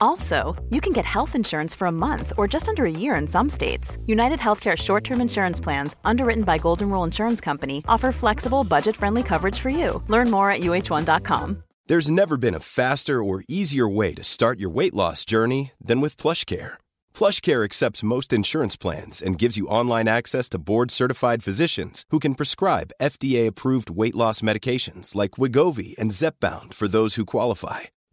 Also, you can get health insurance for a month or just under a year in some states. United Healthcare short term insurance plans, underwritten by Golden Rule Insurance Company, offer flexible, budget friendly coverage for you. Learn more at uh1.com. There's never been a faster or easier way to start your weight loss journey than with PlushCare. PlushCare accepts most insurance plans and gives you online access to board certified physicians who can prescribe FDA-approved weight loss medications like Wigovi and Zepbound for those who qualify.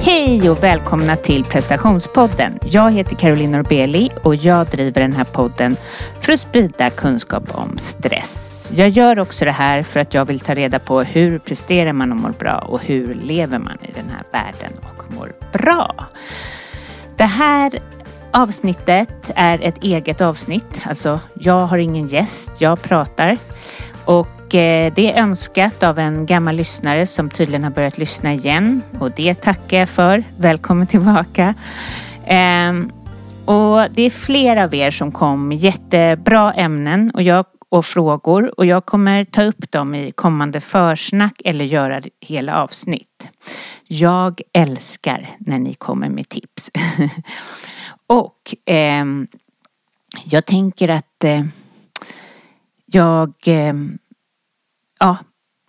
Hej och välkomna till prestationspodden. Jag heter Caroline Norbeli och jag driver den här podden för att sprida kunskap om stress. Jag gör också det här för att jag vill ta reda på hur presterar man och mår bra och hur lever man i den här världen och mår bra. Det här avsnittet är ett eget avsnitt. Alltså, jag har ingen gäst, jag pratar. Och eh, det är önskat av en gammal lyssnare som tydligen har börjat lyssna igen. Och det tackar jag för. Välkommen tillbaka. Ehm, och det är flera av er som kom med jättebra ämnen och, jag, och frågor och jag kommer ta upp dem i kommande försnack eller göra hela avsnitt. Jag älskar när ni kommer med tips. och eh, jag tänker att eh, jag eh, ja,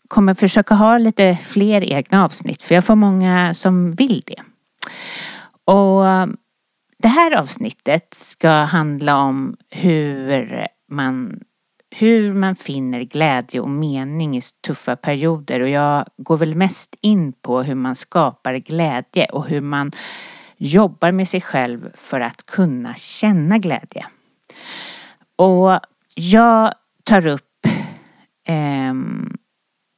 kommer försöka ha lite fler egna avsnitt för jag får många som vill det. Och ehm, det här avsnittet ska handla om hur man hur man finner glädje och mening i tuffa perioder och jag går väl mest in på hur man skapar glädje och hur man jobbar med sig själv för att kunna känna glädje. Och jag tar upp eh,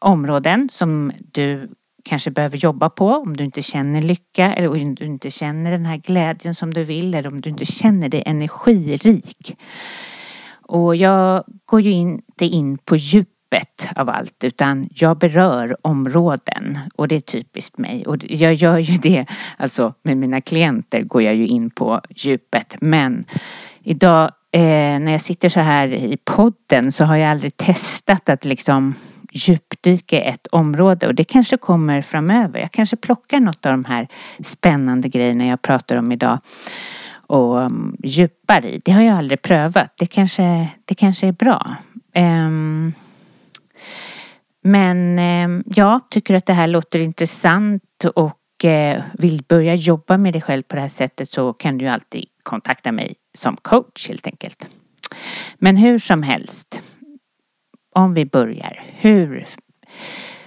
områden som du kanske behöver jobba på om du inte känner lycka eller om du inte känner den här glädjen som du vill eller om du inte känner dig energirik. Och jag går ju inte in på djupet av allt utan jag berör områden och det är typiskt mig. Och jag gör ju det, alltså med mina klienter går jag ju in på djupet. Men idag eh, när jag sitter så här i podden så har jag aldrig testat att liksom djupdyka i ett område och det kanske kommer framöver. Jag kanske plockar något av de här spännande grejerna jag pratar om idag och um, djupar i. Det har jag aldrig prövat. Det kanske, det kanske är bra. Um, men ehm, um, jag tycker att det här låter intressant och Eh, vill börja jobba med dig själv på det här sättet så kan du alltid kontakta mig som coach helt enkelt. Men hur som helst. Om vi börjar. Hur,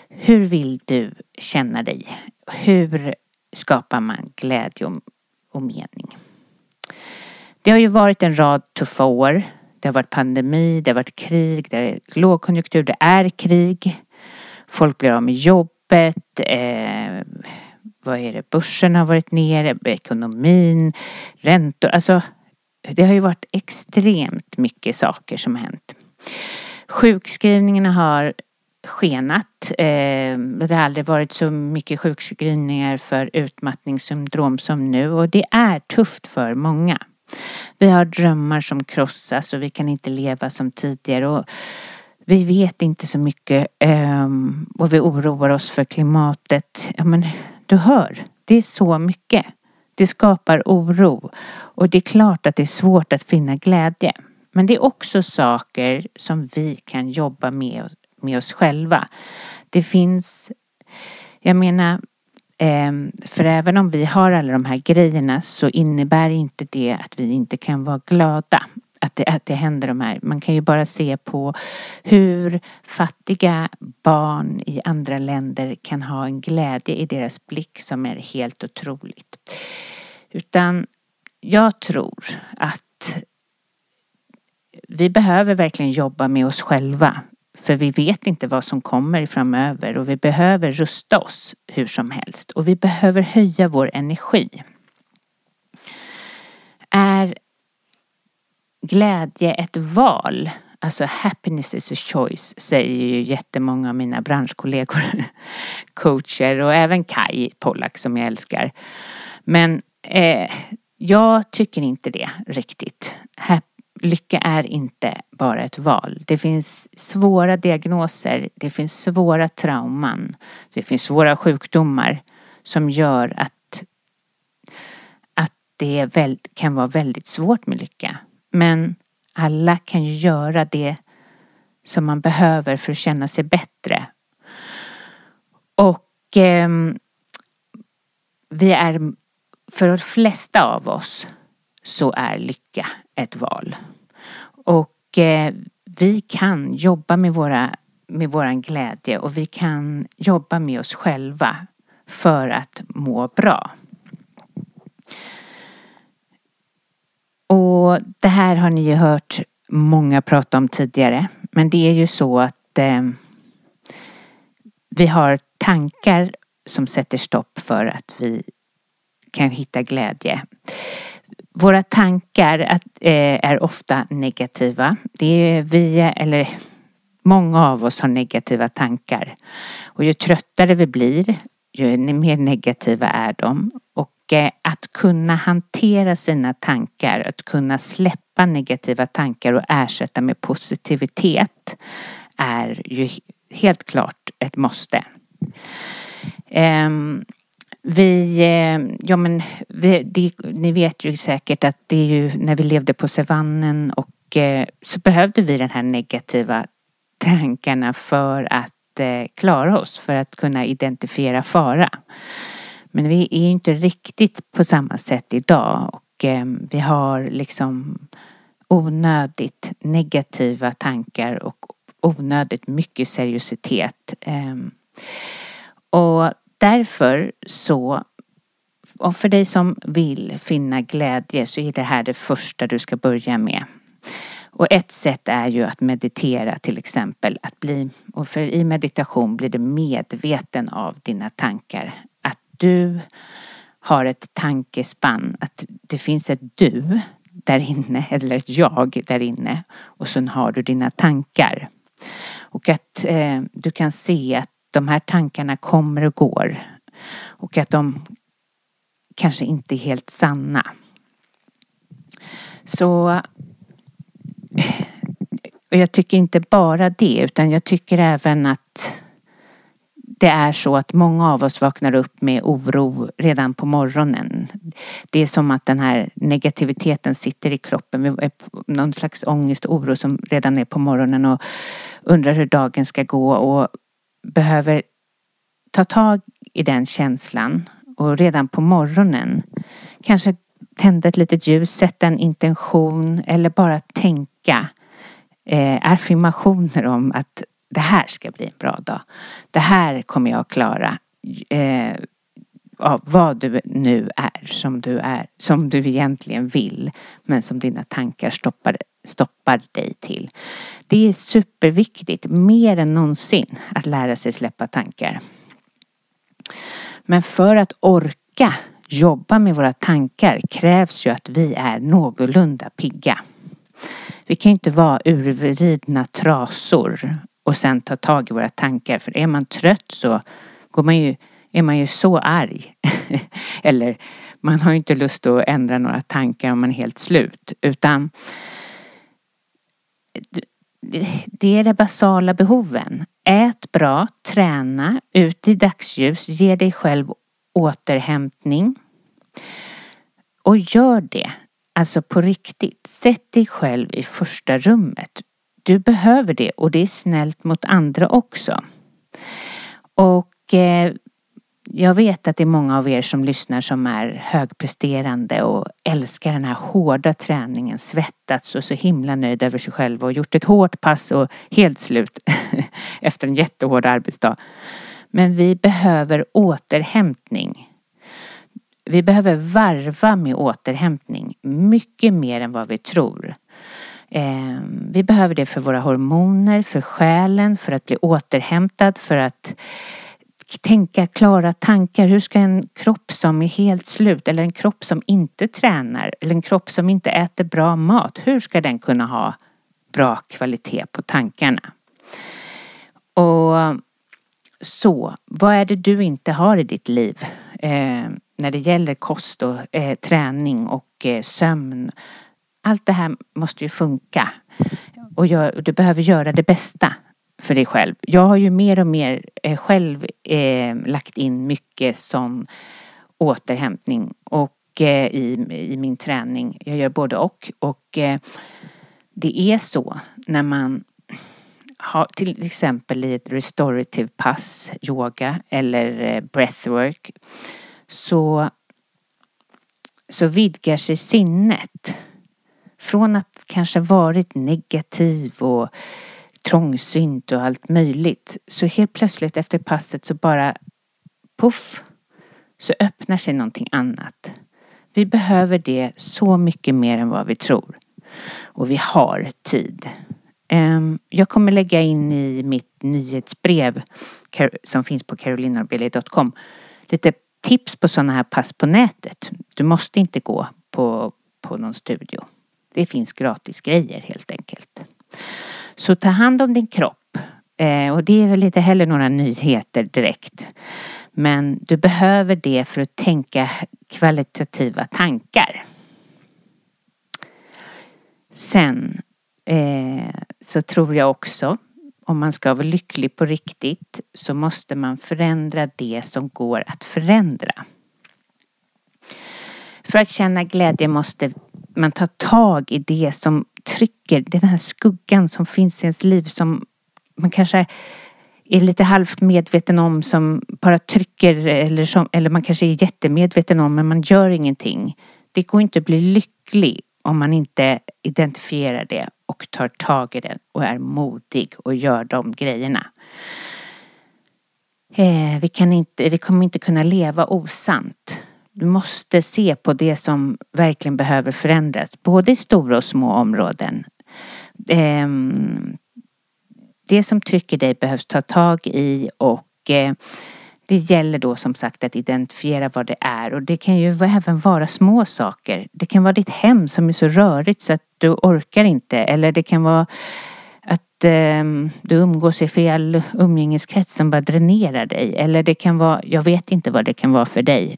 hur vill du känna dig? Hur skapar man glädje och, och mening? Det har ju varit en rad tuffa år. Det har varit pandemi, det har varit krig, det är lågkonjunktur, det är krig. Folk blir av med jobbet. Eh, vad är det? Börsen har varit nere, ekonomin, räntor. Alltså, det har ju varit extremt mycket saker som har hänt. Sjukskrivningarna har skenat. Ehm, det har aldrig varit så mycket sjukskrivningar för utmattningssyndrom som nu och det är tufft för många. Vi har drömmar som krossas och vi kan inte leva som tidigare. Och vi vet inte så mycket ehm, och vi oroar oss för klimatet. Ja men du hör, det är så mycket. Det skapar oro och det är klart att det är svårt att finna glädje. Men det är också saker som vi kan jobba med, med oss själva. Det finns, jag menar, ehm, för även om vi har alla de här grejerna så innebär inte det att vi inte kan vara glada. Att det, att det händer de här. Man kan ju bara se på hur fattiga barn i andra länder kan ha en glädje i deras blick som är helt otroligt. Utan jag tror att vi behöver verkligen jobba med oss själva. För vi vet inte vad som kommer framöver och vi behöver rusta oss hur som helst. Och vi behöver höja vår energi. Är glädje ett val? Alltså happiness is a choice säger ju jättemånga av mina branschkollegor, coacher och även Kai Pollack som jag älskar. Men eh, jag tycker inte det riktigt. Lycka är inte bara ett val. Det finns svåra diagnoser, det finns svåra trauman, det finns svåra sjukdomar som gör att, att det väl, kan vara väldigt svårt med lycka. Men alla kan ju göra det som man behöver för att känna sig bättre. Och eh, vi är, för de flesta av oss så är lycka ett val. Och eh, vi kan jobba med, våra, med våran glädje och vi kan jobba med oss själva för att må bra. Och det här har ni ju hört många prata om tidigare. Men det är ju så att eh, vi har tankar som sätter stopp för att vi kan hitta glädje. Våra tankar att, eh, är ofta negativa. Det är vi, eller många av oss har negativa tankar. Och ju tröttare vi blir, ju mer negativa är de. Och mycket att kunna hantera sina tankar, att kunna släppa negativa tankar och ersätta med positivitet är ju helt klart ett måste. Ehm, vi, eh, ja men vi, det, ni vet ju säkert att det är ju när vi levde på savannen och eh, så behövde vi den här negativa tankarna för att eh, klara oss, för att kunna identifiera fara. Men vi är inte riktigt på samma sätt idag och ehm, vi har liksom onödigt negativa tankar och onödigt mycket seriositet. Ehm. Och därför så och för dig som vill finna glädje så är det här det första du ska börja med. Och ett sätt är ju att meditera till exempel. Att bli, och för i meditation blir du medveten av dina tankar. Du har ett tankespann. Att det finns ett du där inne eller ett jag där inne. Och sen har du dina tankar. Och att eh, du kan se att de här tankarna kommer och går och att de kanske inte är helt sanna. Så och jag tycker inte bara det utan jag tycker även att det är så att många av oss vaknar upp med oro redan på morgonen. Det är som att den här negativiteten sitter i kroppen. Någon slags ångest och oro som redan är på morgonen och undrar hur dagen ska gå och behöver ta tag i den känslan och redan på morgonen kanske tända ett litet ljus, sätta en intention eller bara tänka eh, affirmationer om att det här ska bli en bra dag. Det här kommer jag att klara. Eh, av vad du nu är som du är, som du egentligen vill men som dina tankar stoppar, stoppar dig till. Det är superviktigt, mer än någonsin, att lära sig släppa tankar. Men för att orka jobba med våra tankar krävs ju att vi är någorlunda pigga. Vi kan ju inte vara urvridna trasor och sen ta tag i våra tankar. För är man trött så går man ju, är man ju så arg. Eller man har ju inte lust att ändra några tankar om man är helt slut. Utan det är de basala behoven. Ät bra, träna, ut i dagsljus, ge dig själv återhämtning. Och gör det, alltså på riktigt. Sätt dig själv i första rummet. Du behöver det och det är snällt mot andra också. Och eh, jag vet att det är många av er som lyssnar som är högpresterande och älskar den här hårda träningen, svettats och så himla nöjd över sig själva och gjort ett hårt pass och helt slut efter en jättehård arbetsdag. Men vi behöver återhämtning. Vi behöver varva med återhämtning mycket mer än vad vi tror. Eh, vi behöver det för våra hormoner, för själen, för att bli återhämtad, för att tänka klara tankar. Hur ska en kropp som är helt slut eller en kropp som inte tränar eller en kropp som inte äter bra mat, hur ska den kunna ha bra kvalitet på tankarna? Och så, vad är det du inte har i ditt liv eh, när det gäller kost och eh, träning och eh, sömn? Allt det här måste ju funka och gör, du behöver göra det bästa för dig själv. Jag har ju mer och mer eh, själv eh, lagt in mycket som återhämtning och eh, i, i min träning. Jag gör både och. Och eh, det är så när man har till exempel i ett restorative pass, yoga eller eh, breathwork så, så vidgar sig sinnet. Från att kanske varit negativ och trångsynt och allt möjligt. Så helt plötsligt efter passet så bara puff så öppnar sig någonting annat. Vi behöver det så mycket mer än vad vi tror. Och vi har tid. Ehm, jag kommer lägga in i mitt nyhetsbrev som finns på carolinarbeli.com lite tips på sådana här pass på nätet. Du måste inte gå på, på någon studio. Det finns gratis grejer helt enkelt. Så ta hand om din kropp. Eh, och det är väl inte heller några nyheter direkt. Men du behöver det för att tänka kvalitativa tankar. Sen eh, så tror jag också, om man ska vara lycklig på riktigt, så måste man förändra det som går att förändra. För att känna glädje måste man tar tag i det som trycker, den här skuggan som finns i ens liv som man kanske är lite halvt medveten om som bara trycker eller, som, eller man kanske är jättemedveten om men man gör ingenting. Det går inte att bli lycklig om man inte identifierar det och tar tag i det och är modig och gör de grejerna. Eh, vi, kan inte, vi kommer inte kunna leva osant. Du måste se på det som verkligen behöver förändras, både i stora och små områden. Ehm, det som trycker dig behövs ta tag i och eh, det gäller då som sagt att identifiera vad det är och det kan ju även vara små saker. Det kan vara ditt hem som är så rörigt så att du orkar inte eller det kan vara att eh, du umgås i fel umgängeskrets som bara dränerar dig eller det kan vara, jag vet inte vad det kan vara för dig.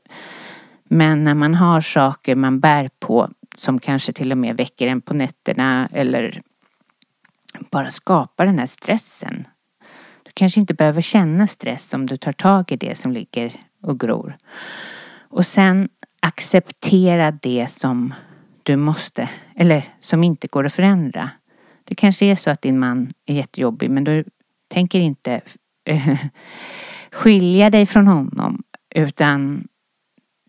Men när man har saker man bär på som kanske till och med väcker en på nätterna eller bara skapar den här stressen. Du kanske inte behöver känna stress om du tar tag i det som ligger och gror. Och sen acceptera det som du måste, eller som inte går att förändra. Det kanske är så att din man är jättejobbig men du tänker inte skilja dig från honom utan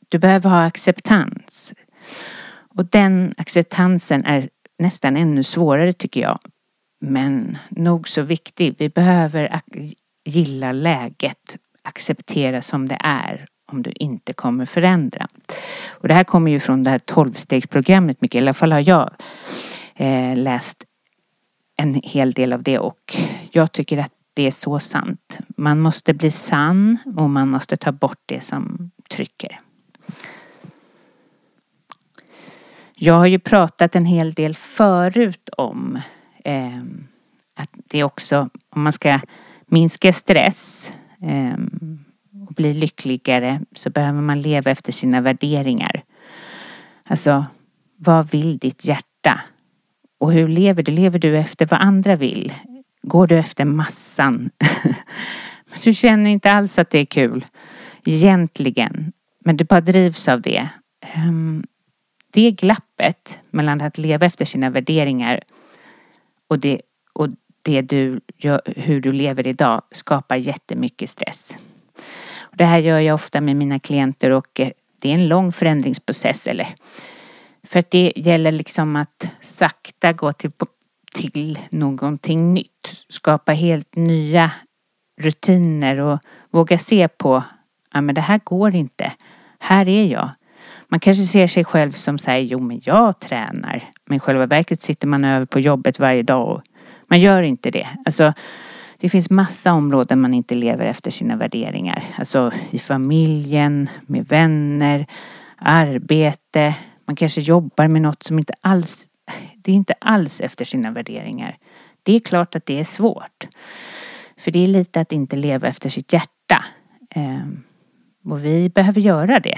du behöver ha acceptans. Och den acceptansen är nästan ännu svårare tycker jag. Men nog så viktig. Vi behöver gilla läget, acceptera som det är om du inte kommer förändra. Och det här kommer ju från det här tolvstegsprogrammet mycket. I alla fall har jag eh, läst en hel del av det och jag tycker att det är så sant. Man måste bli sann och man måste ta bort det som trycker. Jag har ju pratat en hel del förut om eh, att det också, om man ska minska stress eh, och bli lyckligare så behöver man leva efter sina värderingar. Alltså, vad vill ditt hjärta? Och hur lever du? Lever du efter vad andra vill? Går du efter massan? Men du känner inte alls att det är kul. Egentligen. Men du bara drivs av det. Ehm, det glappet mellan att leva efter sina värderingar och det, och det du gör, hur du lever idag skapar jättemycket stress. Och det här gör jag ofta med mina klienter och eh, det är en lång förändringsprocess. Eller, för att det gäller liksom att sakta gå till, till någonting nytt. Skapa helt nya rutiner och våga se på, ja men det här går inte. Här är jag. Man kanske ser sig själv som säger, jo men jag tränar. Men i själva verket sitter man över på jobbet varje dag och man gör inte det. Alltså, det finns massa områden man inte lever efter sina värderingar. Alltså i familjen, med vänner, arbete. Man kanske jobbar med något som inte alls, det är inte alls efter sina värderingar. Det är klart att det är svårt. För det är lite att inte leva efter sitt hjärta. Ehm, och vi behöver göra det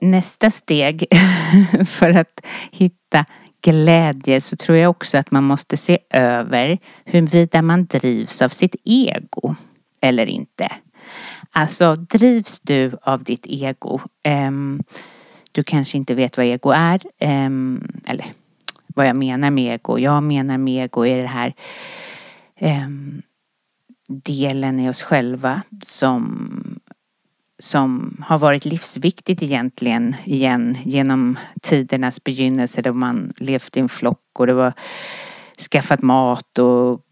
Nästa steg för att hitta glädje så tror jag också att man måste se över huruvida man drivs av sitt ego eller inte. Alltså drivs du av ditt ego? Um, du kanske inte vet vad ego är. Um, eller vad jag menar med ego. Jag menar med ego är det här um, delen i oss själva som som har varit livsviktigt egentligen igen genom tidernas begynnelse då man levt i en flock och det var skaffat mat och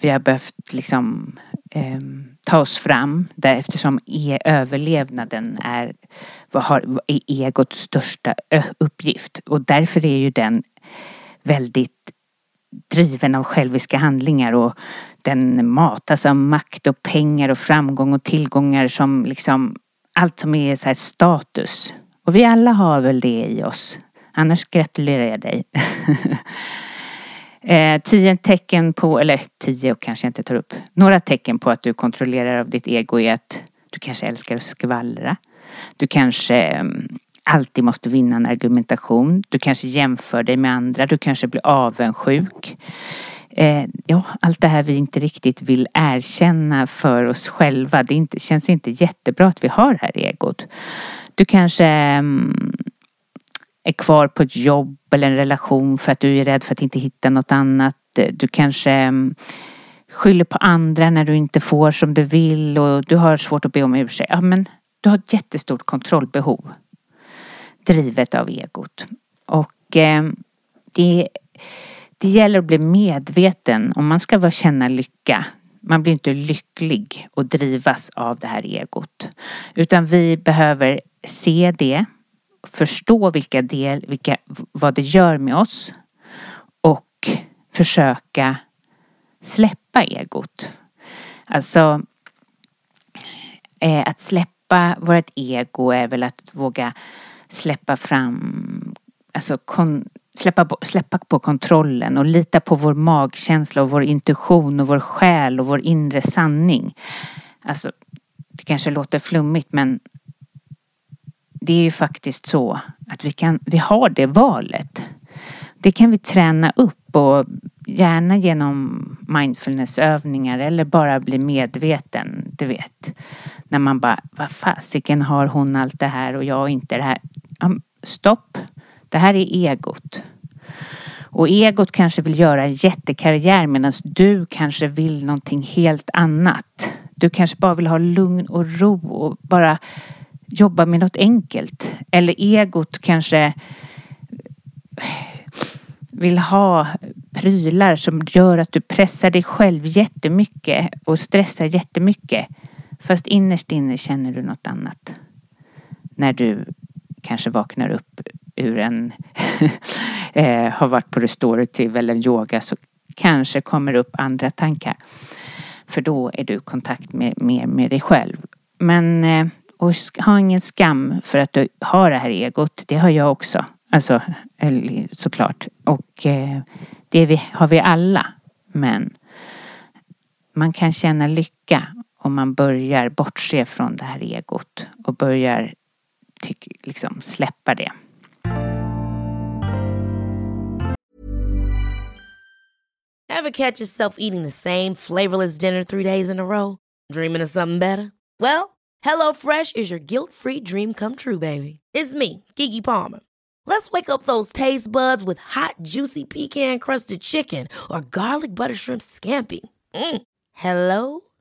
vi har behövt liksom eh, ta oss fram där eftersom e överlevnaden är, vad har, är egots största uppgift. Och därför är ju den väldigt driven av själviska handlingar och den matas av alltså makt och pengar och framgång och tillgångar som liksom allt som är så status. Och vi alla har väl det i oss. Annars gratulerar jag dig. Eh, tio tecken på, eller tio kanske jag inte tar upp. Några tecken på att du kontrollerar av ditt ego är att du kanske älskar att skvallra. Du kanske mm, alltid måste vinna en argumentation. Du kanske jämför dig med andra. Du kanske blir avundsjuk. Eh, ja, allt det här vi inte riktigt vill erkänna för oss själva. Det inte, känns inte jättebra att vi har det här egot. Du kanske mm, är kvar på ett jobb eller en relation för att du är rädd för att inte hitta något annat. Du kanske mm, skyller på andra när du inte får som du vill och du har svårt att be om ursäkt. Ja, men du har ett jättestort kontrollbehov. Drivet av egot. Och eh, det, det gäller att bli medveten om man ska känna lycka. Man blir inte lycklig och drivas av det här egot. Utan vi behöver se det förstå vilka del, vilka, vad det gör med oss och försöka släppa egot. Alltså eh, att släppa vårt ego är väl att våga släppa fram, alltså kon, släppa, släppa på kontrollen och lita på vår magkänsla och vår intuition och vår själ och vår inre sanning. Alltså, det kanske låter flummigt men det är ju faktiskt så att vi, kan, vi har det valet. Det kan vi träna upp och gärna genom mindfulnessövningar eller bara bli medveten, du vet. När man bara, vad fasiken har hon allt det här och jag inte det här. Stopp, det här är egot. Och egot kanske vill göra en jättekarriär medan du kanske vill någonting helt annat. Du kanske bara vill ha lugn och ro och bara jobba med något enkelt. Eller egot kanske vill ha prylar som gör att du pressar dig själv jättemycket och stressar jättemycket. Fast innerst inne känner du något annat. När du kanske vaknar upp ur en, eh, har varit på restorative eller yoga så kanske kommer upp andra tankar. För då är du i kontakt med, mer med dig själv. Men eh, och ha ingen skam för att du har det här egot. Det har jag också. Alltså såklart. Och eh, det har vi alla. Men man kan känna lycka om man börjar bortse från det här egot och börjar tyck, liksom släppa det. Have catch yourself eating the same flavorless dinner three days in a row? Dreaming of something better? Well, hello fresh is your guilt free dream come true baby. It's me, Gigi Palmer. Let's wake up those taste buds with hot, juicy pecan crusted chicken or garlic butter shrimp scampi. Mm. Hello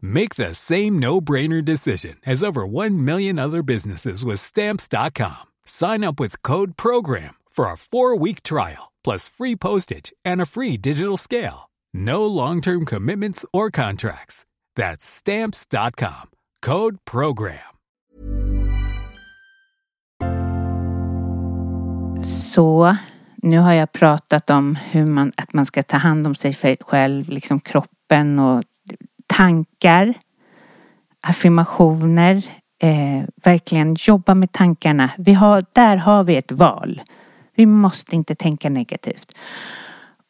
Make the same no-brainer decision as over 1 million other businesses with Stamps.com. Sign up with Code PROGRAM for a four-week trial, plus free postage and a free digital scale. No long-term commitments or contracts. That's Stamps.com. Code PROGRAM. Så nu har jag pratat om hur man, att man ska ta hand om sig själv, liksom kroppen och tankar, affirmationer, eh, verkligen jobba med tankarna. Vi har, där har vi ett val. Vi måste inte tänka negativt.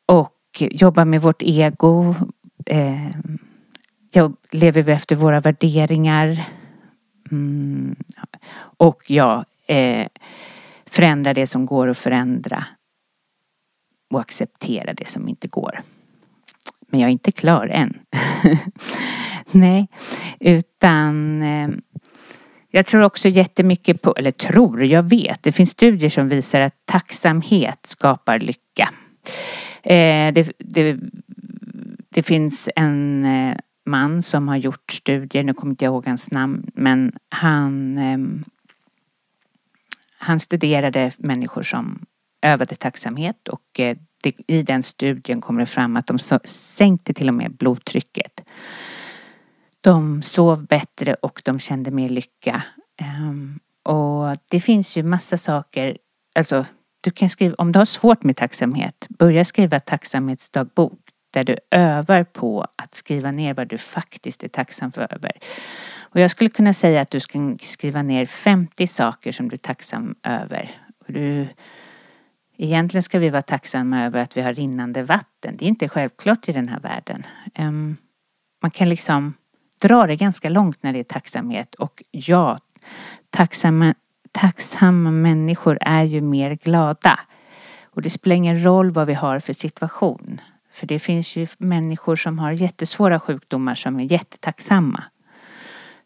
Och jobba med vårt ego. Eh, lever vi efter våra värderingar? Mm. Och ja, eh, förändra det som går att förändra och acceptera det som inte går. Men jag är inte klar än. Nej, utan eh, jag tror också jättemycket på, eller tror, jag vet, det finns studier som visar att tacksamhet skapar lycka. Eh, det, det, det, finns en eh, man som har gjort studier, nu kommer inte jag ihåg hans namn, men han, ehm, han studerade människor som övade tacksamhet och eh, det, i den studien kommer det fram att de sänkte till och med blodtrycket. De sov bättre och de kände mer lycka. Um, och det finns ju massa saker, alltså du kan skriva, om du har svårt med tacksamhet, börja skriva tacksamhetsdagbok. där du övar på att skriva ner vad du faktiskt är tacksam för över. Och jag skulle kunna säga att du ska skriva ner 50 saker som du är tacksam över. Och du, egentligen ska vi vara tacksamma över att vi har rinnande vatten. Det är inte självklart i den här världen. Ehm, man kan liksom dra det ganska långt när det är tacksamhet och ja, tacksamma, tacksamma människor är ju mer glada. Och det spelar ingen roll vad vi har för situation. För det finns ju människor som har jättesvåra sjukdomar som är jättetacksamma.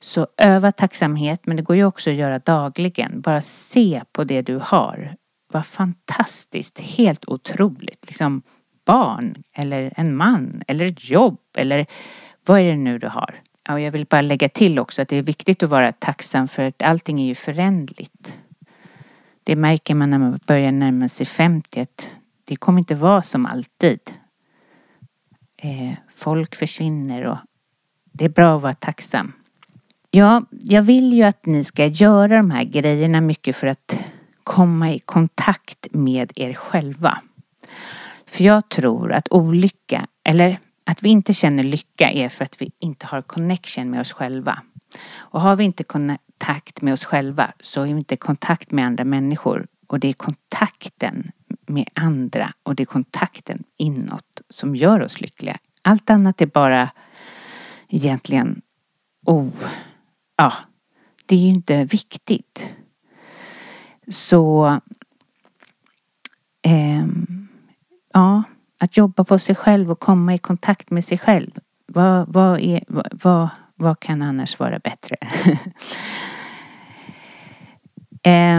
Så öva tacksamhet, men det går ju också att göra dagligen. Bara se på det du har. Vad fantastiskt, helt otroligt. Liksom barn, eller en man, eller ett jobb, eller vad är det nu du har? Ja, jag vill bara lägga till också att det är viktigt att vara tacksam för att allting är ju förändligt. Det märker man när man börjar närma sig 50 att det kommer inte vara som alltid. Eh, folk försvinner och det är bra att vara tacksam. Ja, jag vill ju att ni ska göra de här grejerna mycket för att komma i kontakt med er själva. För jag tror att olycka, eller att vi inte känner lycka är för att vi inte har connection med oss själva. Och har vi inte kontakt med oss själva så är vi inte i kontakt med andra människor. Och det är kontakten med andra och det är kontakten inåt som gör oss lyckliga. Allt annat är bara egentligen oh, ja, det är ju inte viktigt. Så eh, ja, att jobba på sig själv och komma i kontakt med sig själv. Vad, vad, är, vad, vad kan annars vara bättre?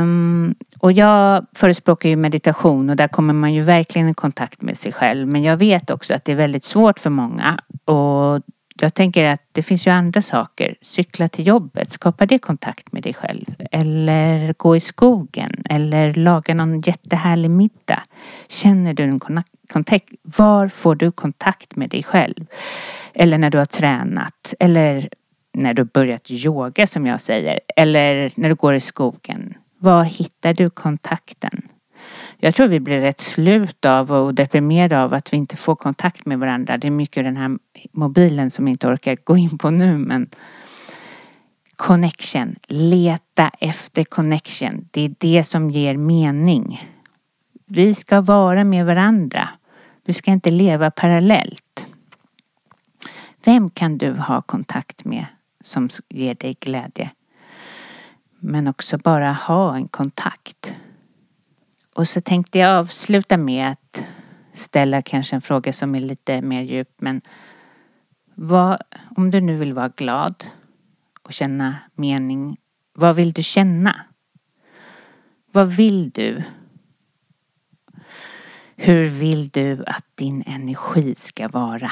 um, och jag förespråkar ju meditation och där kommer man ju verkligen i kontakt med sig själv. Men jag vet också att det är väldigt svårt för många. Och jag tänker att det finns ju andra saker. Cykla till jobbet, skapar det kontakt med dig själv. Eller gå i skogen eller laga någon jättehärlig middag. Känner du en kontakt? Var får du kontakt med dig själv? Eller när du har tränat. Eller när du börjat yoga som jag säger. Eller när du går i skogen. Var hittar du kontakten? Jag tror vi blir rätt slut av och deprimerade av att vi inte får kontakt med varandra. Det är mycket den här mobilen som jag inte orkar gå in på nu men connection. Leta efter connection. Det är det som ger mening. Vi ska vara med varandra. Vi ska inte leva parallellt. Vem kan du ha kontakt med som ger dig glädje? Men också bara ha en kontakt. Och så tänkte jag avsluta med att ställa kanske en fråga som är lite mer djup men vad, om du nu vill vara glad och känna mening, vad vill du känna? Vad vill du? Hur vill du att din energi ska vara?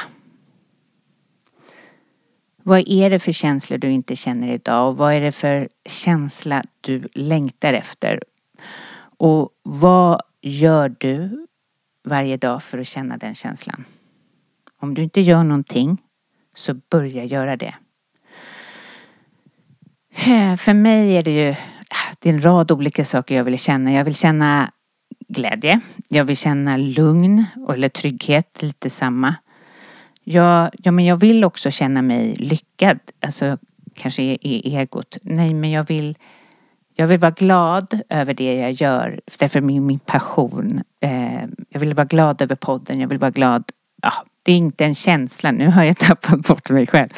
Vad är det för känslor du inte känner idag och vad är det för känsla du längtar efter? Och vad gör du varje dag för att känna den känslan? Om du inte gör någonting så börja göra det. Eh, för mig är det ju ah, det är en rad olika saker jag vill känna. Jag vill känna glädje. Jag vill känna lugn eller trygghet, lite samma. Jag, ja, men jag vill också känna mig lyckad. Alltså kanske i egot. Nej, men jag vill jag vill vara glad över det jag gör, därför min, min passion. Eh, jag vill vara glad över podden, jag vill vara glad. Ja, det är inte en känsla, nu har jag tappat bort mig själv.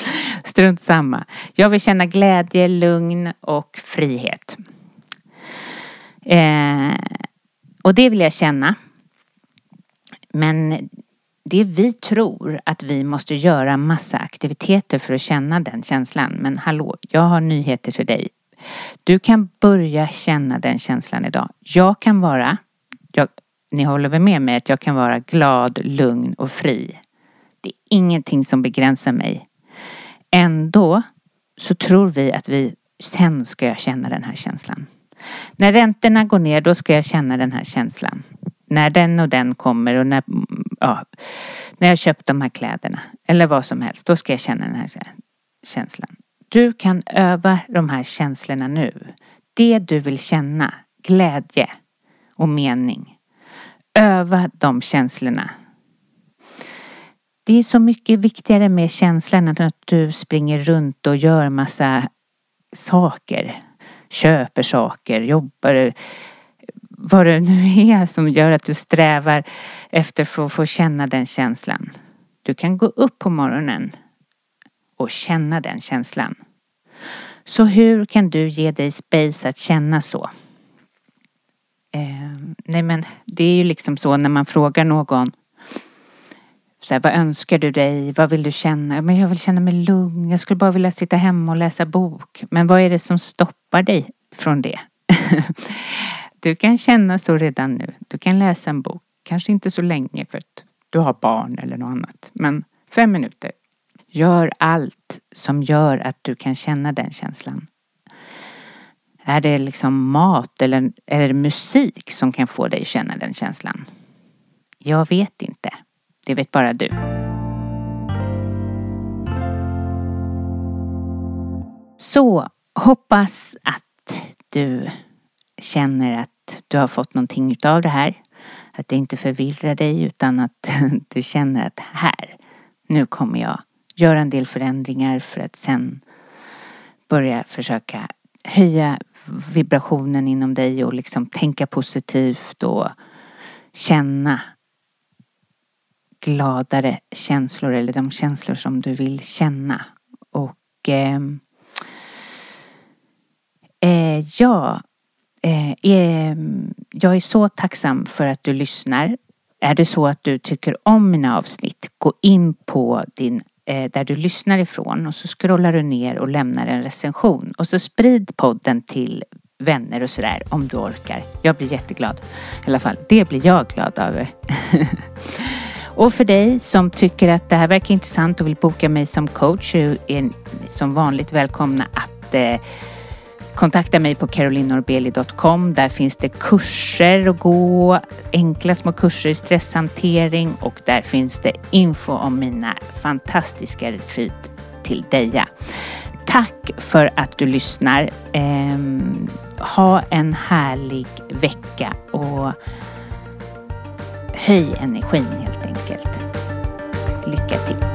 Strunt samma. Jag vill känna glädje, lugn och frihet. Eh, och det vill jag känna. Men det vi tror att vi måste göra massa aktiviteter för att känna den känslan. Men hallå, jag har nyheter till dig. Du kan börja känna den känslan idag. Jag kan vara, jag, ni håller väl med mig att jag kan vara glad, lugn och fri. Det är ingenting som begränsar mig. Ändå så tror vi att vi, sen ska jag känna den här känslan. När räntorna går ner då ska jag känna den här känslan. När den och den kommer och när, ja, när jag köpt de här kläderna eller vad som helst, då ska jag känna den här känslan. Du kan öva de här känslorna nu. Det du vill känna, glädje och mening. Öva de känslorna. det är så mycket viktigare med känslan än att du springer runt och gör massa saker. Köper saker, jobbar, vad det nu är som gör att du strävar efter att få känna den känslan. Du kan gå upp på morgonen och känna den känslan. Så hur kan du ge dig space att känna så? Eh, nej men det är ju liksom så när man frågar någon så här, vad önskar du dig? Vad vill du känna? Men jag vill känna mig lugn. Jag skulle bara vilja sitta hemma och läsa bok. Men vad är det som stoppar dig från det? du kan känna så redan nu. Du kan läsa en bok. Kanske inte så länge för att du har barn eller något annat. Men fem minuter. Gör allt som gör att du kan känna den känslan. Är det liksom mat eller är det musik som kan få dig att känna den känslan? Jag vet inte. Det vet bara du. Så hoppas att du känner att du har fått någonting utav det här. Att det inte förvirrar dig utan att du känner att här, nu kommer jag göra en del förändringar för att sen börja försöka höja vibrationen inom dig och liksom tänka positivt och känna gladare känslor eller de känslor som du vill känna. Och eh, eh, ja, eh, ehm, jag är så tacksam för att du lyssnar. Är det så att du tycker om mina avsnitt, gå in på din Eh, där du lyssnar ifrån och så scrollar du ner och lämnar en recension och så sprid podden till vänner och sådär om du orkar. Jag blir jätteglad. I alla fall, det blir jag glad över. Och för dig som tycker att det här verkar intressant och vill boka mig som coach är som vanligt välkomna att eh, kontakta mig på carolinorbeli.com. Där finns det kurser att gå, enkla små kurser i stresshantering och där finns det info om mina fantastiska retreat till Deja. Tack för att du lyssnar. Eh, ha en härlig vecka och höj energin helt enkelt. Lycka till!